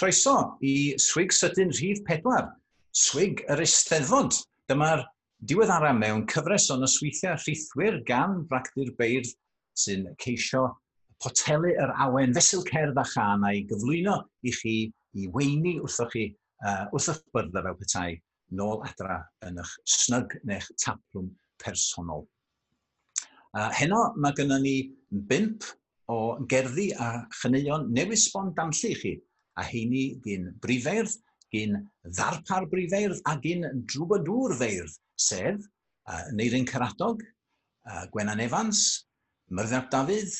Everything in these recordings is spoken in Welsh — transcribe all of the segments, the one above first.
Croeso i Swig Sydyn Rhydd 4, Swig yr Eisteddfod. Dyma'r diweddara mewn cyfres o nosweithiau rhithwyr gan Bragdyr Beirdd sy'n ceisio potelu yr awen fesul cerdd a chan a'i gyflwyno i chi i weini wrthoch chi uh, wrthoch eich byrddau fel petai nôl adra yn eich snyg neu'ch taplwm personol. Uh, heno mae gennym ni bimp o gerddi a chyneuon newydd sbon damllu i chi a heini gyn brifeirdd, gyn ddarpar brifeirdd a gyn drwbadŵr feirdd, sef uh, Neirin Caradog, uh, Gwenan Evans, Myrddap Dafydd,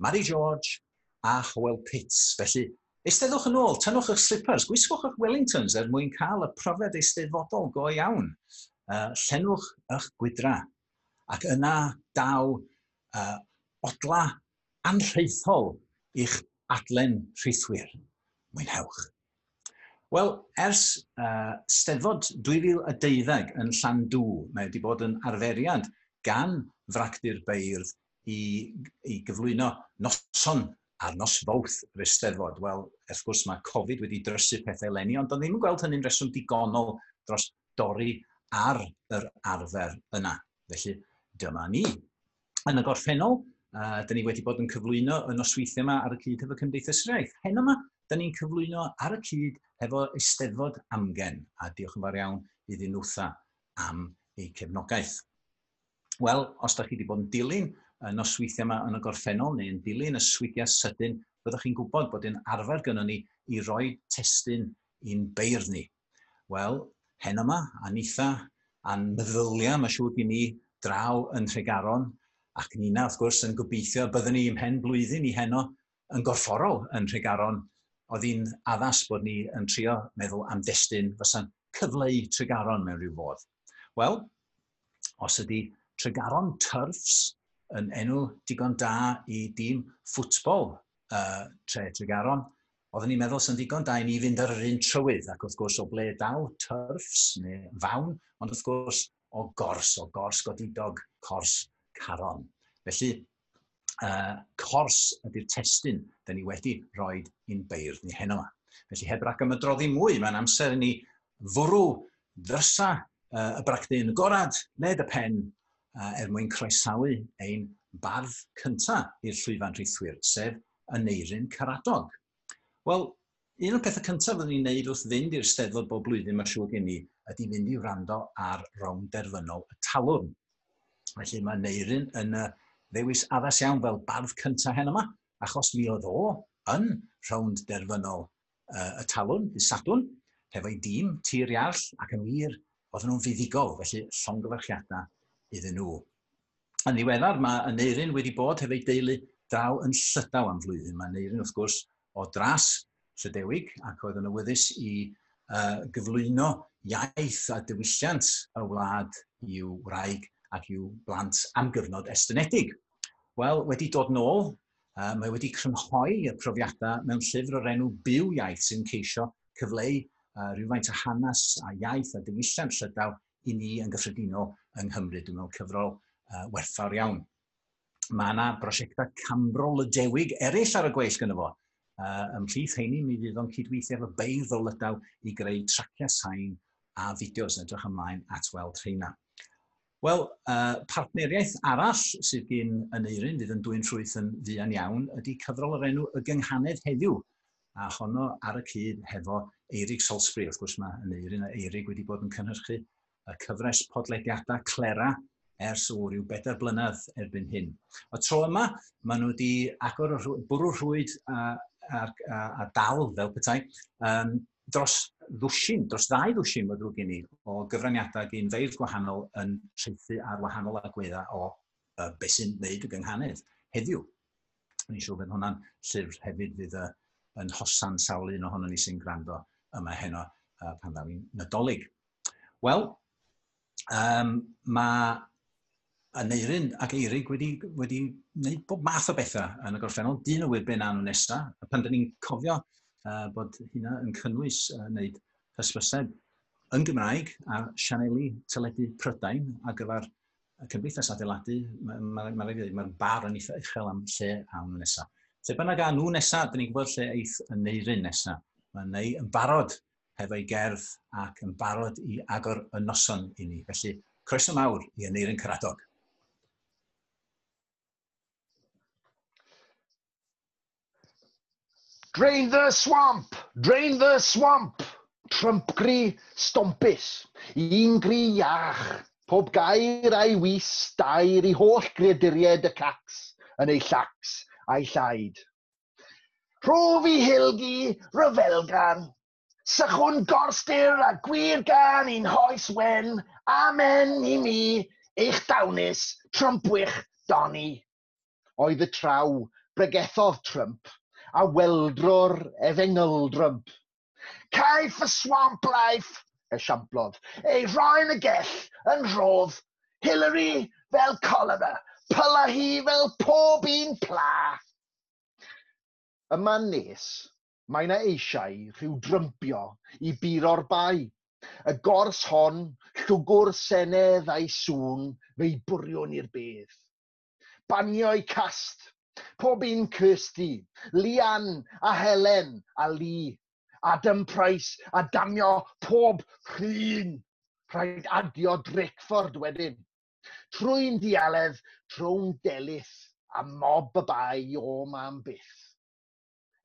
Mary George a Howell Pitts. Felly, Eisteddwch yn ôl, tynwch eich slippers, gwisgwch eich Wellingtons er mwyn cael y profiad eisteddfodol go iawn. Uh, llenwch eich gwydra ac yna daw uh, odla anrheithol i'ch adlen rhithwyr. Mwynhewch. Wel, ers uh, steddfod 2012 yn Llandw, mae wedi bod yn arferiad gan fracdi'r beirdd i, i gyflwyno noson a'r nos fawth yr Eisteddfod. Wel, wrth gwrs mae Covid wedi drysu pethau lenni, ond doedd ddim yn gweld hynny'n reswm digonol dros dorri ar yr arfer yna. Felly, dyma ni. Yn y gorffennol, uh, da ni wedi bod yn cyflwyno y nosweithiau yma ar y cyd efo Cymdeithas yr Iaith. Hen yma, da ni'n cyflwyno ar y cyd efo Eisteddfod Amgen, a diolch yn fawr iawn iddyn nhwtha am eu cefnogaeth. Wel, os da chi wedi bod yn dilyn y nosweithiau yma yn y gorffennol neu yn dilyn y swigiau sydyn, byddwch chi'n gwybod bod yn arfer gynnon ni i roi testyn i'n beirdd ni. Wel, hen yma, a nitha, a'n meddyliau mae siŵr gen ni draw yn Tregaron, ac Nina, wrth gwrs, yn gobeithio byddwn ni ym hen blwyddyn i heno yn gorfforol yn Tregaron, oedd hi'n addas bod ni yn trio meddwl am destun fysa'n cyfleu tregaron mewn rhyw fodd. Wel, os ydy tregaron turfs yn enw digon da i dîm ffwtbol uh, tre tregaron, oeddwn ni'n meddwl sy'n digon da i ni fynd ar yr un trywydd, ac wrth gwrs o ble daw turfs neu fawn, ond wrth gwrs o gors, o gors godidog, cors caron. Felly, uh, cors ydy'r testyn da ni wedi rhoi i'n beirdd ni heno. Felly heb rhaid am y droddi mwy, mae'n amser i ni fwrw ddrysa uh, y bracdyn gorad neu y pen uh, er mwyn croesawu ein bardd cyntaf i'r llwyfan rhithwyr, sef y neirin caradog. Wel, un o'r pethau cyntaf fyddwn ni'n neud wrth fynd i'r steddfod bob blwyddyn mae'n siŵr gen i, ydy fynd i wrando ar rownd derfynol y talwrn. Felly mae neirin yn y ddewis addas iawn fel bardd cyntaf hen yma, achos mi oedd o yn rhownd derfynol uh, y talwn, y sadwn, hefo'i dîm, tir iarll, ac yn wir, oedd nhw'n fuddigol, felly llongyfarchiadau iddyn nhw. Yn ddiweddar, mae Neirin wedi bod hefo'i deulu draw yn llydaw am flwyddyn. Mae neirin, wrth gwrs, o dras Llydewig, ac oedd yn awyddus i uh, gyflwyno iaith a diwylliant y wlad i'w wraig ac i'w blant am gyfnod estynedig. Wel, wedi dod nôl, uh, mae wedi crynhoi y profiadau mewn llyfr o'r enw Byw Iaith sy'n ceisio cyfleu uh, rhywfaint o hanes a iaith a diwylliant llydaw i ni yn gyffredinol yng Nghymru. Dwi'n meddwl cyfrol uh, werthfawr iawn. Mae yna brosiectau cambrol y dewig eraill ar y gweill gyda fo. Uh, ymhlith heini, mi fydd o'n cydweithio efo beirdd o lydaw i greu traciau sain a fideos yn edrych ymlaen at weld rheina. Wel, uh, partneriaeth arall sydd gen yn eirin, fydd yn dwy'n trwyth yn fuan iawn, ydy cyfrol yr enw y gynghanedd heddiw. A honno ar y cyd hefo Eirig Solsbury, wrth gwrs mae yn eirin a Eirig wedi bod yn cynhyrchu y cyfres podlediadau clera ers o ryw bedair blynedd erbyn hyn. O tro yma, maen nhw wedi agor bwrw rhwyd a, a, a, a dal fel petai um, dros ddwsin, dros ddau ddwsin mae drwy gen i, o gyfraniadau gen feirdd gwahanol yn treithi ar wahanol agweddau o uh, beth sy'n wneud y gynghanedd heddiw. Ni'n siŵr bod hwnna'n llyfr hefyd fydd uh, yn hosan sawl un ohono ni sy'n gwrando yma heno uh, pan ddaw i'n nadolig. Wel, um, mae y neirin ac Eirig wedi, wedi wneud bob math o bethau yn y gorffennol. Dyn o wyrbyn be nhw nesaf. Pan dyn ni'n cofio uh, bod hynna yn cynnwys uh, wneud hysbyseb yn Gymraeg a sianeli teledu Prydain a gyfer y Cymdeithas Adeiladu. Mae'n ma, ma, ma, ma bar yn eitha uchel am lle am nesaf. Lle bynnag a nhw nesaf, dyn ni'n gwybod lle eith yn neirin nesaf. Mae'n neu yn barod hefo'i gerdd ac yn barod i agor y noson i ni. Felly, croeso mawr i Aneirin Caradog. Drain the swamp! Drain the swamp! Trympgri stompus. Un gri iach. Pob gair a'i wis, dair i holl greaduried y cacs yn ei llacs a'i llaid. Rhof i hilgi ryfelgan, sychwn gorstyr a gwir gan un hoes wen, amen i mi, eich dawnus, Trumpwych doni. Oedd y traw bregethodd Trump a weldrwr efengyldrwm. Caiff y swamp life, esiamplodd, ei roi'n y gell yn rhodd, Hillary fel cholera, pyla hi fel pob un pla. Yma nes, mae yna eisiau rhyw drympio i buro'r bai. Y gors hon, llwgwr senedd a'i sŵn, fe'i bwriwn i'r bedd. Banio'i cast, Pob un Kirsty, Lian a Helen a Lee, Adam Price a damio pob rhun. Rhaid adio Drecford wedyn. Trwy'n dialedd, trwy'n delith a mob y bai o mam byth.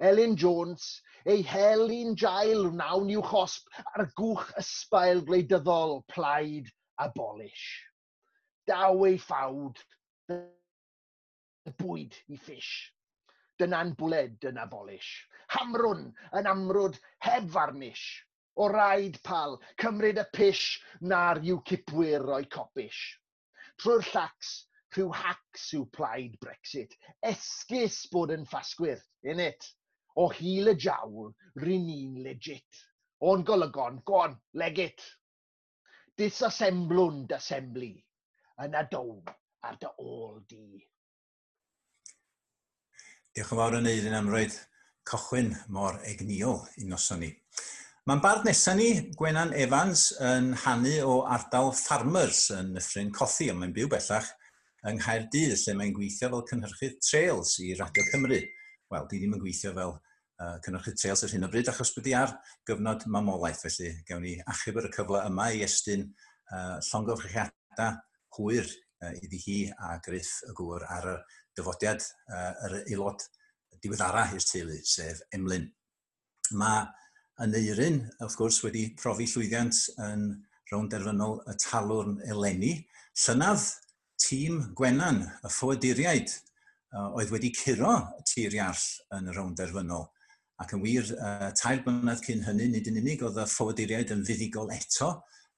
Elin Jones, ei hel i'n jail wnawn i'w chosb ar gwch ysbail gwleidyddol, plaid a bolish. Daw ei ffawd, y bwyd i ffish. Dyna'n bwled yn abolish. Hamrwn yn amrwd heb farnish. O raid pal, cymryd y pish na'r yw cipwyr o'i copish. Trwy'r llacs, rhyw hacs yw plaid Brexit. Esgus bod yn ffasgwyr, it O hil y jawl, rin ni'n legit. O'n golygon, go'n, legit. Disassemblwn d'assembly, yn adown ar dy ôl di. Diolch yn fawr yn neud yn amroed cochwyn mor egniol i noson ni. Mae'n bardd nesaf ni, Gwenan Evans, yn hannu o ardal Farmers yn Nyffryn Cothi, ond mae'n byw bellach yng Nghaerdydd, lle mae'n gweithio fel cynhyrchydd trails i Radio Cymru. Wel, di ddim yn gweithio fel uh, cynhyrchu trails ar hyn o bryd, achos byddi ar gyfnod mamolaeth, felly gawn ni achub ar y cyfle yma i estyn uh, llongyfrichiadau hwyr uh, iddi hi a Griff y gŵr ar y dyfodiad uh, yr aelod diweddara i'r teulu, sef Emlyn. Mae yn eirin, wrth gwrs, wedi profi llwyddiant yn rownd derfynol y talwrn eleni, llynydd tîm Gwenan, y ffoaduriaid, oedd wedi curo y tir iall yn y rownd derfynol. Ac yn wir, uh, tair blynedd cyn hynny, nid yn unig oedd y ffoaduriaid yn fuddigol eto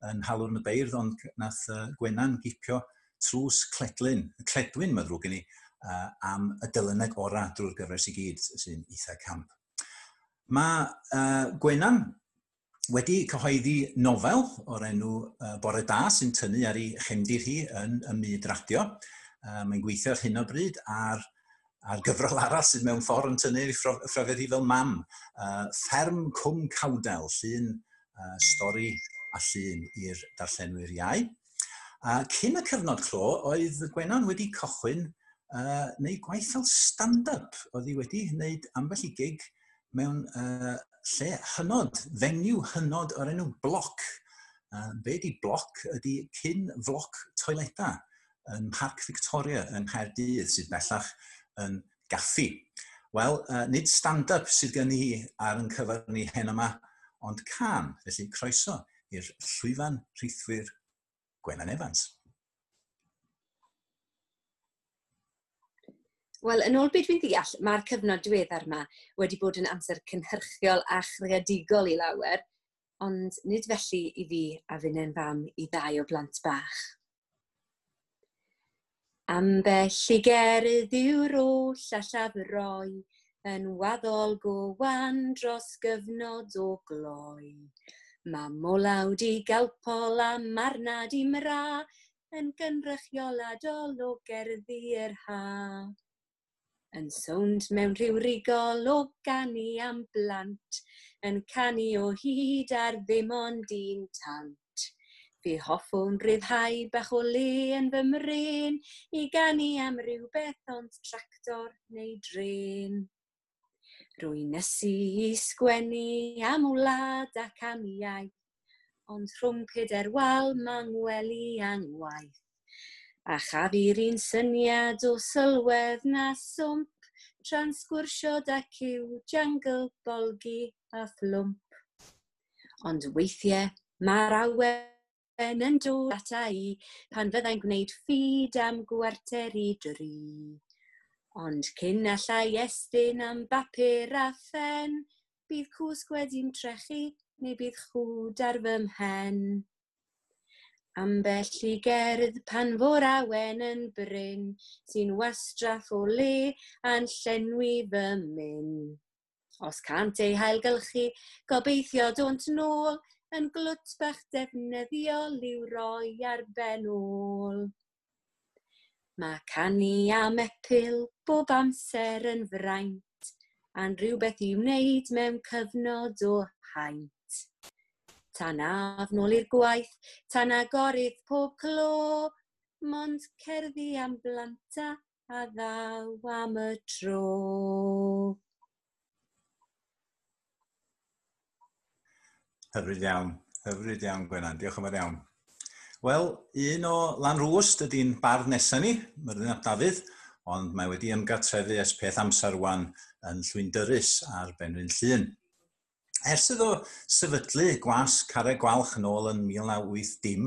yn halwrn y beirdd, ond nath uh, Gwenan gipio trws cledlyn, cledwyn mae'n ddrwg gen i, uh, am y dyluneg orau drwy'r gyfres i gyd sy'n eitha camp. Mae uh, Gwenan wedi cyhoeddi nofel o'r enw uh, Bore Da sy'n tynnu ar ei chemdir hi yn ymwyd radio. Uh, Mae'n gweithio ar hyn o bryd ar a'r gyfrol arall sydd mewn ffordd yn tynnu ffrafod hi fel mam. Uh, Fferm Cwm Cawdel, llun uh, stori a llun i'r darllenwyr iau. A uh, cyn y cyfnod clo, oedd Gwenan wedi cochwyn uh, neu gwaith fel stand-up oedd hi wedi wneud ambell i gig mewn uh, lle hynod, fenyw hynod o'r enw bloc. Uh, be di bloc ydy cyn floc toileta yn Parc Victoria yng Nghaerdydd sydd bellach yn gaffi. Wel, uh, nid stand-up sydd gen i ar yn cyfer ni hen yma, ond can, felly croeso i'r llwyfan rhithwyr Gwenan Evans. Wel, yn ôl beth fi'n ddeall, mae'r cyfnod diweddar yma wedi bod yn amser cynhyrchiol a chreadigol i lawer, ond nid felly i fi a fy'n fam i ddau o blant bach. Ambell i gerydd yw'r oll a llafroi, yn waddol gowan dros gyfnod o gloi. Mae molawd i galpol a marnad i mra, yn gynrychioladol o gerddi yr ha. Yn sownd mewn rhyw rigol o ganu am blant, yn canu o hyd ar ddim ond un tant. Fi hoffwn rhyddhau bach o le yn fy mren, i ganu am rhywbeth ond tractor neu dren. Rwy nesu i sgwennu am wlad ac am iaith, ond rhwng gyda'r wal mae'n ngwely angwaith a chafir un syniad o sylwedd na swmp, tra'n sgwrsiod ac i'w jangle, bolgi a phlwmp. Ond weithiau mae'r awen yn dod ata i pan fyddai'n gwneud ffid am gwarter i dri. Ond cyn allai estyn am bapur a phen, bydd cwsg wedi'n trechu neu bydd chwd ar fy mhen. Ambell i gerdd pan fo'r awen yn bryn, sy'n wastraff o le a'n llenwi fy myn. Os cant ei hailgylchu, gobeithio dont nôl, yn glwt bach defnyddiol i'w roi ar ben ôl. Mae canu am epil bob amser yn fraint, a'n rhywbeth i'w wneud mewn cyfnod o haint tan af nôl i'r gwaith, tan agorydd pob clo, mond cerddi am blanta a ddaw am y tro. Hyfryd iawn, hyfryd iawn Gwenan, diolch yn fawr iawn. Wel, un o Lan Rwst ydy'n bardd nesaf ni, Myrddin Ap Dafydd, ond mae wedi ymgartrefu es peth amser wan yn llwyndyrus ar Benryn Llyn. Ers iddo sefydlu gwas Carreg Gwalch yn ôl yn 1980,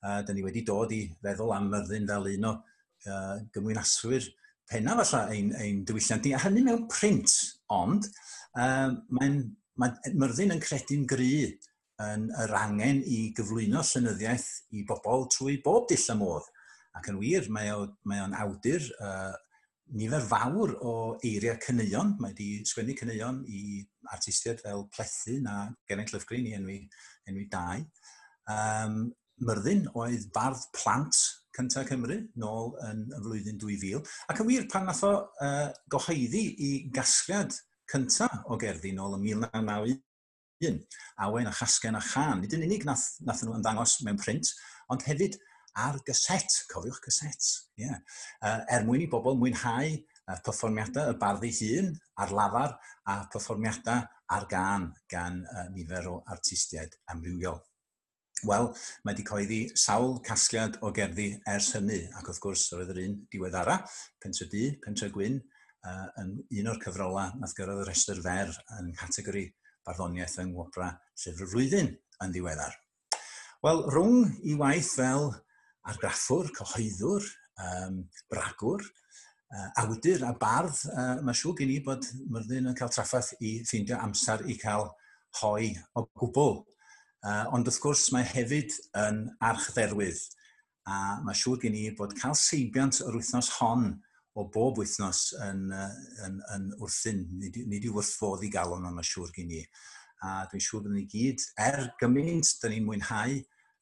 uh, dyn ni wedi dod i feddwl am Myrddin fel un o uh, gymwynaswyr penna falle ein, ein diwylliant ni, a hynny mewn print, ond uh, mae'n mae Myrddin yn credu'n gry yn yr angen i gyflwyno llynyddiaeth i bobl trwy bob dill y modd. Ac yn wir, mae o'n awdur uh, nifer fawr o eiriau caneuon. Mae wedi sgwennu caneuon i artistiaid fel Plethu na Geraint Lyfgrin i enwi, enwi dau. Um, Myrddin oedd bardd plant cyntaf Cymru nôl yn y flwyddyn 2000. Ac yn wir pan nath o uh, goheiddi i gasgliad cyntaf o gerddi nôl yn 1991, Awen a Chasgen a Chan, nid yn unig nath, nath nhw ymddangos mewn print, ond hefyd ar gyset, cofiwch gyset, yeah. uh, er mwyn i bobl mwynhau uh, perfformiadau y barddu hun ar lafar a perfformiadau ar gan gan uh, nifer o artistiaid amrywiol. Wel, mae wedi coeddi sawl casgliad o gerddi ers hynny, ac wrth gwrs roedd yr un diweddara, Pentre Du, Pentre Gwyn, uh, yn un o'r cyfrolau nath gyrraedd y restr fer yn categori barddoniaeth yng Ngwopra Llyfr y Flwyddyn yn ddiweddar. Wel, rhwng i waith fel argraffwr, cyhoeddwr, um, bragwr, uh, awdur a bardd. Uh, Mae siŵr gen i bod Myrddin yn cael traffaeth i ffeindio amser i cael hoi o gwbl. Uh, ond wrth gwrs mae hefyd yn archdderwydd a mae siŵr gen i bod cael seibiant yr wythnos hon o bob wythnos yn, yn, yn wrthyn. Nid, nid yw wrthfodd i gael ond mae siŵr gen i. A dwi'n siŵr bod ni gyd, er gymaint, da ni'n mwynhau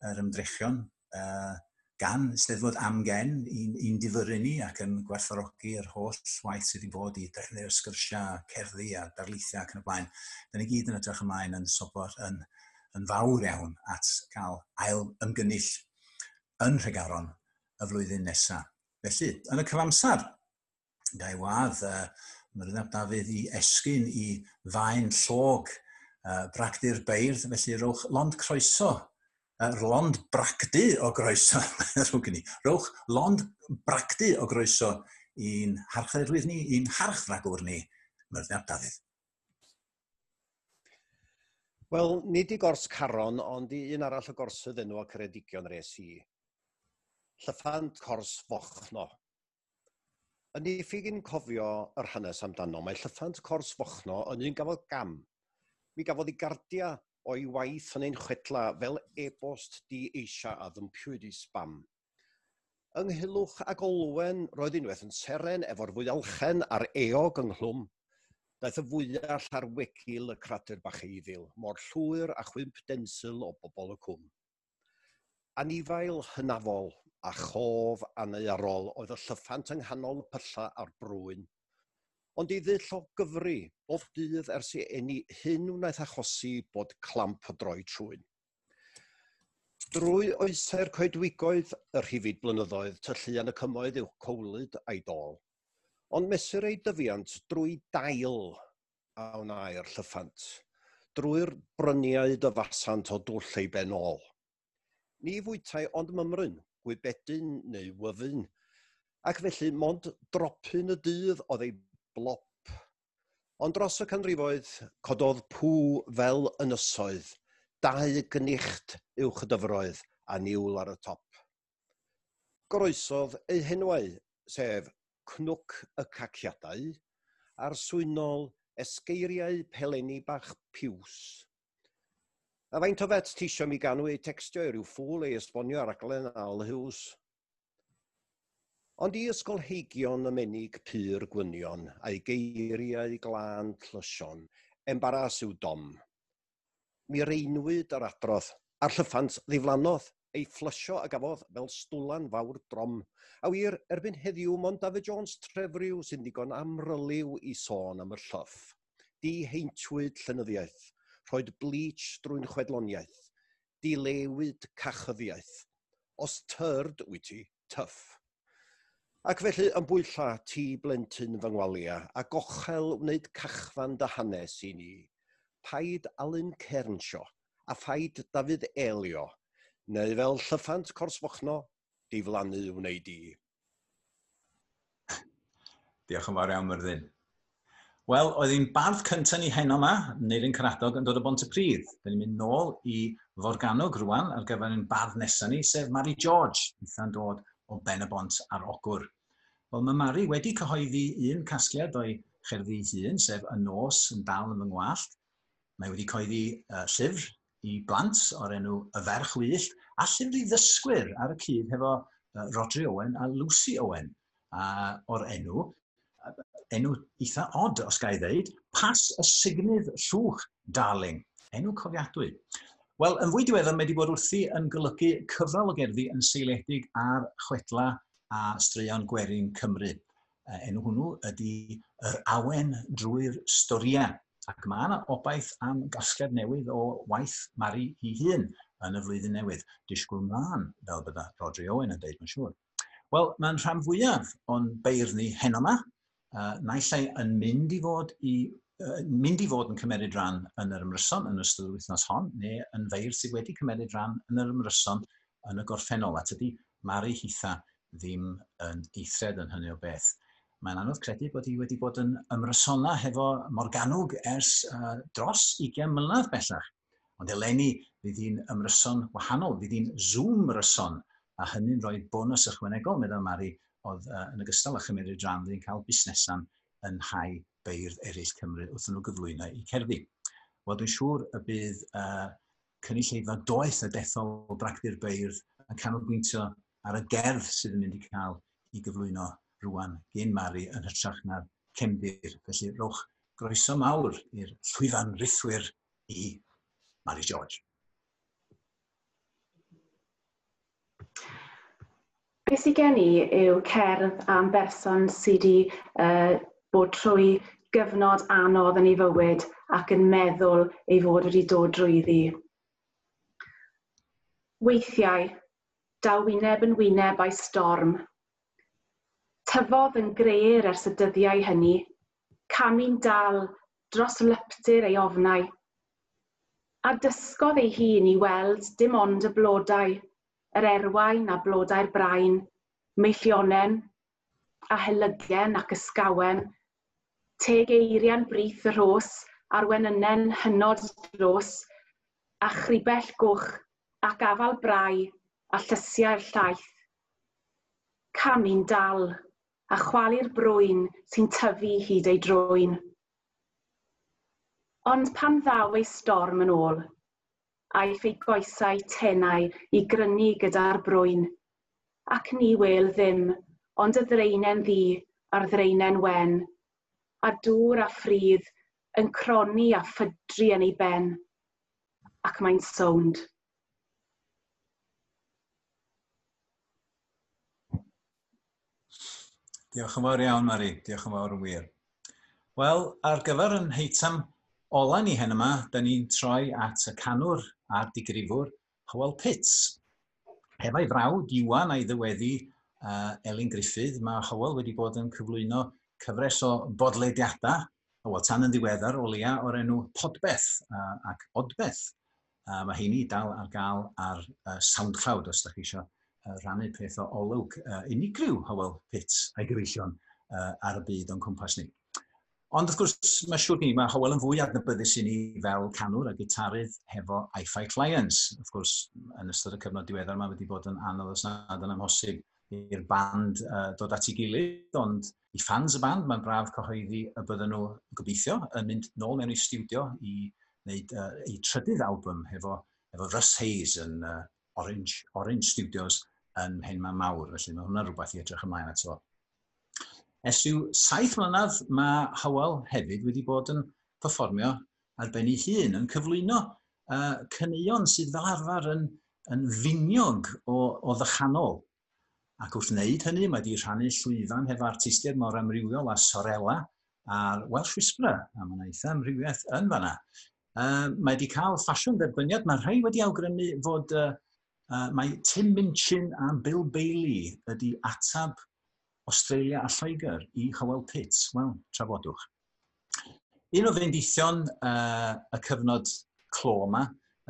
yr ymdrechion uh, gan Steddfod Amgen i'n, un ni ac yn gwerthorogi'r holl waith sydd wedi bod i drefnu'r sgyrsiau, cerddi a darlithiau ac yn y blaen. Da ni gyd yn edrych ymlaen yn sobor yn, yn fawr iawn at cael ail ymgynnull yn Rhegaron y flwyddyn nesaf. Felly, yn y cyfamsar, gael wadd uh, Myrynab Dafydd i esgyn i fain llog uh, bragdi'r beirdd, felly rowch lond croeso uh, lond bracdu o groeso, rhwng rowch lond bracdu o groeso i'n harchdderwydd ni, i'n harchragwr ni, Myrddin Dafydd. Wel, nid i gors caron, ond i un arall o gorsydd enw o Ceredigion res i. Llyffant cors fochno. Yn ei ffig i'n cofio yr hanes amdano, mae llyffant cors fochno yn un gafodd gam. Mi gafodd ei gardia o'i waith yn ein chwedla fel e-bost di eisia a ddympiwyd i spam. Ynghylwch ag Olwen roedd unwaith yn seren efo'r fwyalchen a'r eog ynghlwm. Daeth y fwyall ar wegil y crater bach eiddil, mor llwyr a chwymp densil o bobl y cwm. Anifail hynafol a chof aneuarol oedd y llyffant yng nghanol pylla a'r brwyn – ond i ddill o gyfru, o dydd ers i enni hyn wnaeth achosi bod clamp o droi trwy'n. Drwy oeser coedwigoedd y rhifyd blynyddoedd tyllu yn y cymoedd yw cowlyd a'i dol, ond mesur ei dyfiant drwy dail a wna'r llyffant, drwy'r bryniau dyfasant o dwll ei benol. Ni fwytai ond mymryn, gwybedyn neu wyfyn, ac felly mond dropyn y dydd oedd ei blop. Ond dros y canrifoedd, cododd pŵ fel ynysoedd, dau gynicht uwch y dyfroedd a niwl ar y top. Groesodd eu henwau, sef cnwc y caciadau, a'r swynol esgeiriau peleni bach piws. A faint o fet tisio mi ganwy textio i ryw ffwl ei esbonio ar aglen Al Hughes? Ond i ysgolheigion ymenig pur gwynion a'i geiriau glân llysion, embaras yw dom. Mi reinwyd yr adrodd, a'r llyffant ddiflannodd, ei fflysio a gafodd fel stwlan fawr drom. A wir, erbyn heddiw, mond David Jones Trefryw sy'n digon amryliw i sôn am y llyff. Di heintwyd llenyddiaeth, rhoed bleach drwy'n chwedloniaeth, dilewyd cachyddiaeth. Os tyrd wyt ti, tyff Ac felly yn bwylla ti blentyn fy ngwalia a gochel wneud cachfan dy hanes i ni. Paid Alun Cernsio a phaid Dafydd Elio, neu fel llyffant corsfochno, diflannu wneud i. Diolch yn fawr iawn, Myrddin. Wel, oedd hi'n bardd cyntaf ni heno yma, Neirin Caradog, yn dod o Bont y Pryd. Dyn ni'n mynd nôl i Forganog rwan ar gyfer ein bardd nesaf ni, sef Mary George, eitha'n dod o Ben y Bont ar Ogwr. Wel, mae Mari wedi cyhoeddi un casgliad o'i cherddi hun, sef Y Nos yn dal yn fy ngwallt. Mae wedi cyhoeddi uh, llyfr i blant o'r enw Y Ferch Wyllt, a llyfr i ddysgwyr ar y cyd hefo uh, Rodri Owen a Lucy Owen a, o'r enw, enw eitha od os gael ei ddeud, Pas y Signydd Llwch, Darling, enw cofiadwy. Wel, yn fwy diweddar, mae wedi bod wrthi yn golygu cyfrol o gerddi yn seiliedig ar chwetla a straeon gwerin Cymru. E, Enw hwnnw ydy yr awen drwy'r storiau. Ac mae yna obaith am gasgliad newydd o waith Mari hi hun yn y flwyddyn newydd. Disgwyl mlaen, fel bydda Rodri Owen yn dweud, mae'n siŵr. Wel, mae'n rhan fwyaf o'n beirni heno yma. E, uh, naillai yn mynd i fod i uh, mynd i fod yn cymeriad rhan yn yr ymryson yn ystod yr wythnos hon, neu yn feir sydd wedi cymeriad rhan yn yr ymryson yn y gorffennol. A tydi Mari Hitha ddim yn eithred yn hynny o beth. Mae'n anodd credu bod hi wedi bod yn ymrysona hefo Morganwg ers uh, dros 20 mlynedd bellach. Ond eleni, fydd hi'n ymryson wahanol, fydd hi'n zoom ryson, a hynny'n rhoi bonus ychwanegol, meddwl Mari, oedd uh, yn ogystal â chymryd dran, fydd hi'n cael busnesan yn hau beirdd eraill Cymru wrth nhw gyflwyno i cerddi. Wel, dwi'n siŵr y bydd uh, cynulleidfa doeth y dethol bragdi'r beirdd yn canolbwyntio ar y gerdd sydd yn mynd i cael i gyflwyno rwan gen Mari yn hytrach na'r cemdir. Felly rowch groeso mawr i'r llwyfan rithwyr i Mari George. Beth sydd gen i yw cerdd am berson sydd wedi uh, bod trwy gyfnod anodd yn ei fywyd ac yn meddwl ei fod wedi dod drwyddi. Weithiau, daw wyneb yn wyneb a'i storm. Tyfodd yn greir ers y dyddiau hynny, camu'n dal dros lyptur ei ofnau. A dysgodd ei hun i weld dim ond y blodau, yr erwain a blodau'r brain, meillionen a helygen ac ysgawen, teg eirian brith y rhos a'r wenynen hynod dros, a chribell goch ac afal brau a llysiau'r llaeth. Camu'n dal a chwalu'r brwyn sy'n tyfu hyd ei drwyn. Ond pan ddaw ei storm yn ôl, aeth ei goesau tenau i grynu gyda'r brwyn, ac ni wel ddim, ond y ddreinen ddi a'r ddreinen wen, a dŵr a ffridd yn croni a ffydru yn ei ben, ac mae'n sownd. Diolch yn fawr iawn, Mari. Diolch yn fawr yn wir. Wel, ar gyfer yn heitam ola ni hen yma, da ni'n troi at y canwr a'r digrifwr Howell Pitts. Hefo'i frawd, Iwan a'i ddyweddi uh, Elin Griffith, mae Howell wedi bod yn cyflwyno cyfres o bodlediadau, o tan yn ddiweddar o leia o'r enw Podbeth uh, ac Odbeth. Uh, mae heini dal ar gael ar uh, SoundCloud os da chi eisiau uh, rannu'r peth o olwg uh, unigryw Hywel pits a'i gyfeillion uh, ar y byd o'n cwmpas ni. Ond wrth gwrs, mae siwr ni, mae Hywel yn fwy adnabyddus i ni fel canwr a gitarydd hefo Hi-Fi Clients. Wrth gwrs, yn ystod y cyfnod diweddar mae wedi bod yn anodd os nad yn amhosib i'r band uh, dod at ei gilydd, ond i fans y band, mae'n braf cyhoeddi y bydden nhw gobeithio yn mynd nôl mewn i studio i wneud uh, ei trydydd album hefo, hefo Russ Hayes yn uh, Orange, Orange Studios yn Henman Mawr, felly mae hwnna rhywbeth i edrych ymlaen ato. Ers yw saith mlynedd mae Howell hefyd wedi bod yn performio ar ben ei hun, yn cyflwyno uh, cyneuon sydd fel arfer yn, yn finiog o, o ddychanol. Ac wrth wneud hynny, mae wedi rhannu llwyfan hefo artistiaid mor amrywiol a Sorella a'r Welsh Whisperer, a mae'n eitha amrywiaeth yn fanna. Uh, mae wedi cael ffasiwn dderbyniad, mae rhai wedi awgrymu fod uh, Uh, mae Tim Minchin a Bill Bailey ydy atab Australia a Lloegr i Howell Pitt. Wel, trafodwch. Un o fendithion uh, y cyfnod clo yma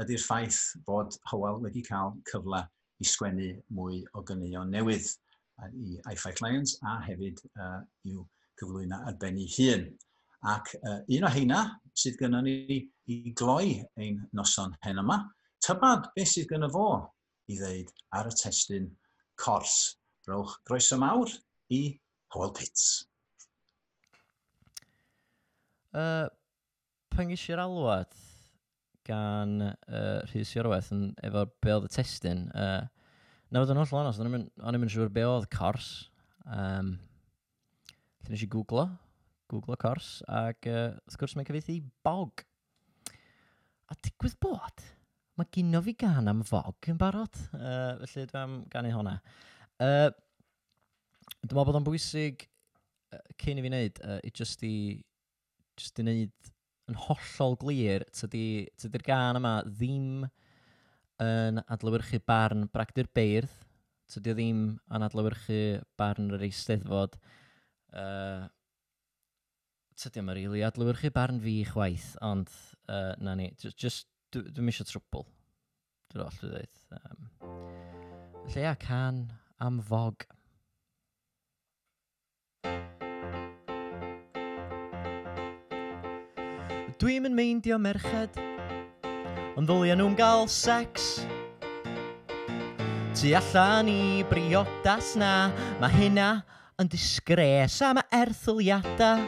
ydy'r ffaith bod Howell wedi cael cyfle i sgwennu mwy o gyneuon newydd i iFi Clients a hefyd uh, i'w cyflwyno ar ben ei hun. Ac uh, un o heina sydd gynnon ni i gloi ein noson hen yma, tybad beth sydd gynno fo i ddeud ar y testyn cors. Rowch groeso mawr i Howell Pits. Uh, pan gysi i'r alwad gan uh, Rhys Iorweth yn, efo be oedd y testyn, uh, na fod yn holl onos, o'n i'n mynd siŵr be oedd cors. Um, Lle nes i googlo, googlo cors, ac uh, wrth gwrs mae'n cyfeithi bog. A digwydd bod, mae gynno fi gan am fog yn barod, uh, felly dwi'n ganu hwnna. Uh, dwi'n meddwl bod o'n bwysig uh, cyn i fi wneud, uh, i just i, just i wneud yn hollol glir, tydi'r tydi gan yma ddim yn adlywyrchu barn bragdyr beirdd, tydi o ddim yn adlywyrchu barn yr eisteddfod, uh, tydi o'n rili really adlywyrchu barn fi chwaith, ond uh, na ni, just, just Dwi'n eisiau trwbl. Dwi'n all dwi'n dweud. Um, Lleia can am fog. Dwi'n yn meindio merched, ond ddylia nhw'n gael sex. Tu allan i briodas na, mae hynna yn disgres a mae erthyliadau.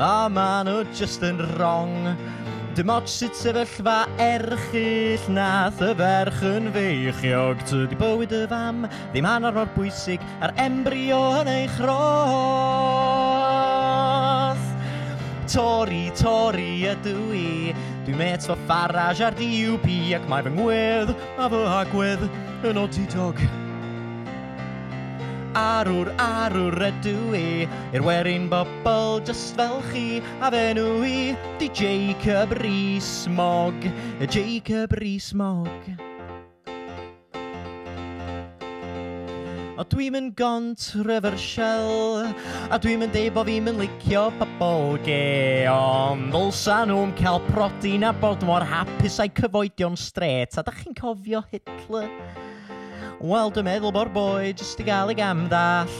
A maen nhw just yn wrong Dim ots sut sefyllfa erchill nath y ferch yn feichiog Tydi bywyd y fam ddim hanner mor bwysig ar embrio yn ei chroth Tori, tori ydw i Dwi'n met fo Farage ar DUP ac mae fy ngwedd a fy agwedd yn odidog. dog Arwr, arwr ydw i. I'r werin bobl just fel chi A fe nhw i. Di Jacob Rees-Mogg Jacob Rees-Mogg. O dwi'n mynd gont A dwi'n mynd deud bod fi'n mynd licio pobol ge Ond ddylsa nhw'n cael prodi na bod mor hapus a'i cyfoedion stret A da chi'n cofio Hitler? Wel, dwi'n meddwl bo'r boi jyst i gael ei gamddall.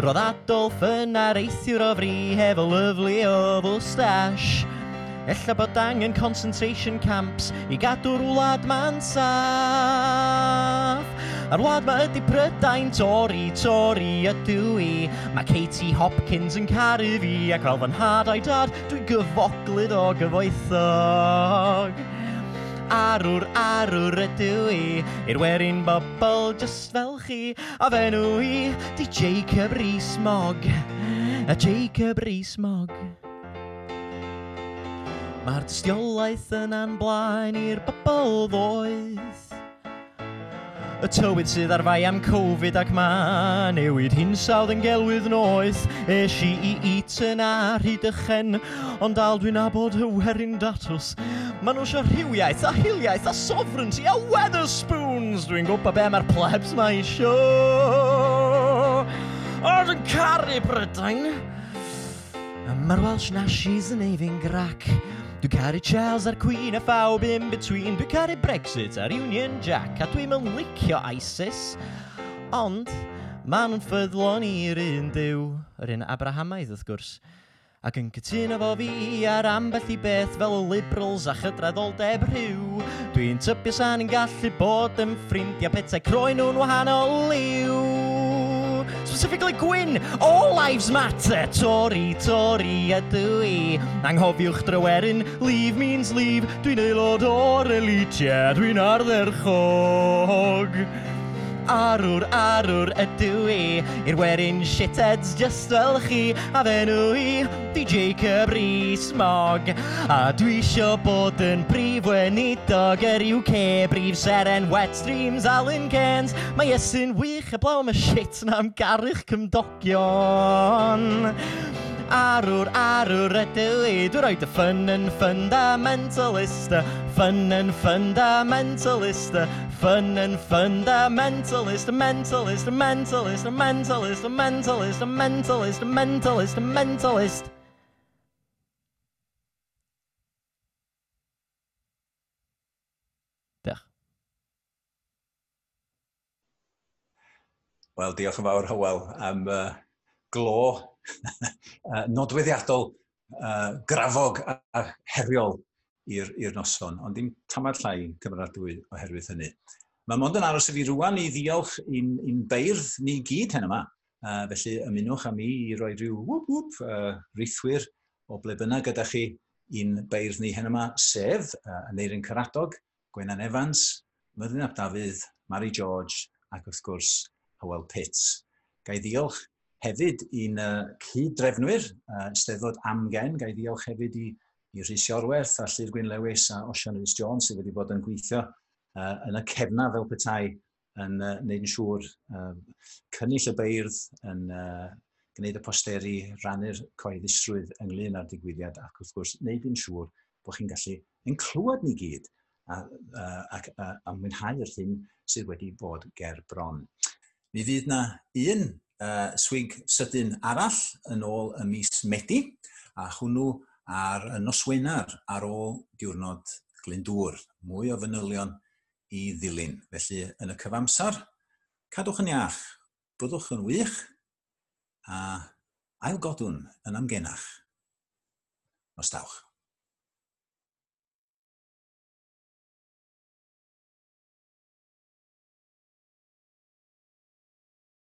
Roedd Adolf yn areithiwr o fri hefo lyflu o fwstash. Ella bod angen concentration camps i gadw'r wlad ma'n saff. A'r wlad ma ydi Prydain, Tori, Tori ydw i. Mae Katie Hopkins yn caru fi ac fel fy nhad o'i dad, dwi'n gyfoglyd o gyfoethog. Arwr, arwr ydw i. I'r werin bobl just fel chi A fenw i. Di Jacob Rees-Mogg A Jacob Rees-Mogg. Mae'r dystiolaeth yn anblaen i'r bobl ddoeth. Y tywydd sydd ar fai am Covid ac ma Newid hinsawdd yn gelwydd noeth. Es i i Eton a hyd ychen Ond dal dwi'n abod hywerin datws. Ma nhw eisiau rhywiaeth a hiliaeth a sovereignty a Weatherspoons Dwi'n gwybod be mae'r plebs ma isio. Ond yn caru Brydain Mae'r Welsh Nashies yn eifi'n grac. Dwi'n caru Charles a'r Queen a phawb in between Dwi'n caru Brexit a'r Union Jack A dwi'n mynd licio ISIS Ond, maen nhw'n ffyddlon i'r un diw Yr un Abrahamaidd wrth gwrs ac yn cytuno fo fi ar ambell i beth fel y liberals a chydraddoldeb rhyw. Dwi'n tybio sa'n yn gallu bod yn ffrindiau petai croen nhw'n wahanol liw specifically Gwyn. All lives matter, Tory, Tory ydw i. Anghofiwch drywerin, leave means leave. Dwi'n aelod o'r elitia, dwi'n ardderchog arwr, arwr ydw i I'r werin shitheads just fel chi A fenw i, di Jacob Rees-Mogg A dwi isio bod yn brif wenidog yr UK Brif seren, wet streams, Alan Cairns. Mae Iesu'n wych heblaw am y shit na am garwch cymdogion. Arwr, arwr ydw i Dwi'n rhoi dy ffyn yn fundamentalista Ffyn yn fundamentalista Fun and fundamentalist, a mentalist, a mentalist, a mentalist, a mentalist, a mentalist, a mentalist, a mentalist. Wel, diolch yn fawr, Hywel, am uh, glo uh, nodweddiadol, uh, grafog a, a heriol i'r noson, ond dim tamar llai cyfaradwy oherwydd hynny. Mae mond yn aros i fi rwan i ddiolch i'n, in beirdd ni gyd hen yma. Uh, felly ymunwch am i i roi rhyw wwp wwp uh, rithwyr o ble bynnag gyda chi i'n beirdd ni hen yma, sef uh, Aneirin Caradog, Gwenan Evans, Myddin Ap Dafydd, Mary George ac wrth gwrs Howell Pitts. Gai ddiolch hefyd i'n uh, cyd-drefnwyr, uh, Steddfod Amgen, gai ddiolch hefyd i i Rhys Iorwerth a Llyr Gwyn Lewis a Osian Rhys Jones sydd wedi bod yn gweithio uh, yn y cefna fel petai yn uh, neud yn siŵr um, cynnill y beirdd, yn uh, gwneud y posteri, rannu'r coeddusrwydd ynglyn â'r digwyddiad ac wrth gwrs wneud yn siŵr bod chi'n gallu yn clywed ni gyd a, a, a, a, a mwynhau hyn sydd wedi bod ger bron. Mi fydd yna un uh, swig sydyn arall yn ôl y mis Medi a hwnnw ar y noswenar ar ôl diwrnod Glyndŵr, mwy o fanylion i ddilyn. Felly, yn y cyfamsar, cadwch yn iach, byddwch yn wych a ailgodwn yn amgenach. Nostawch.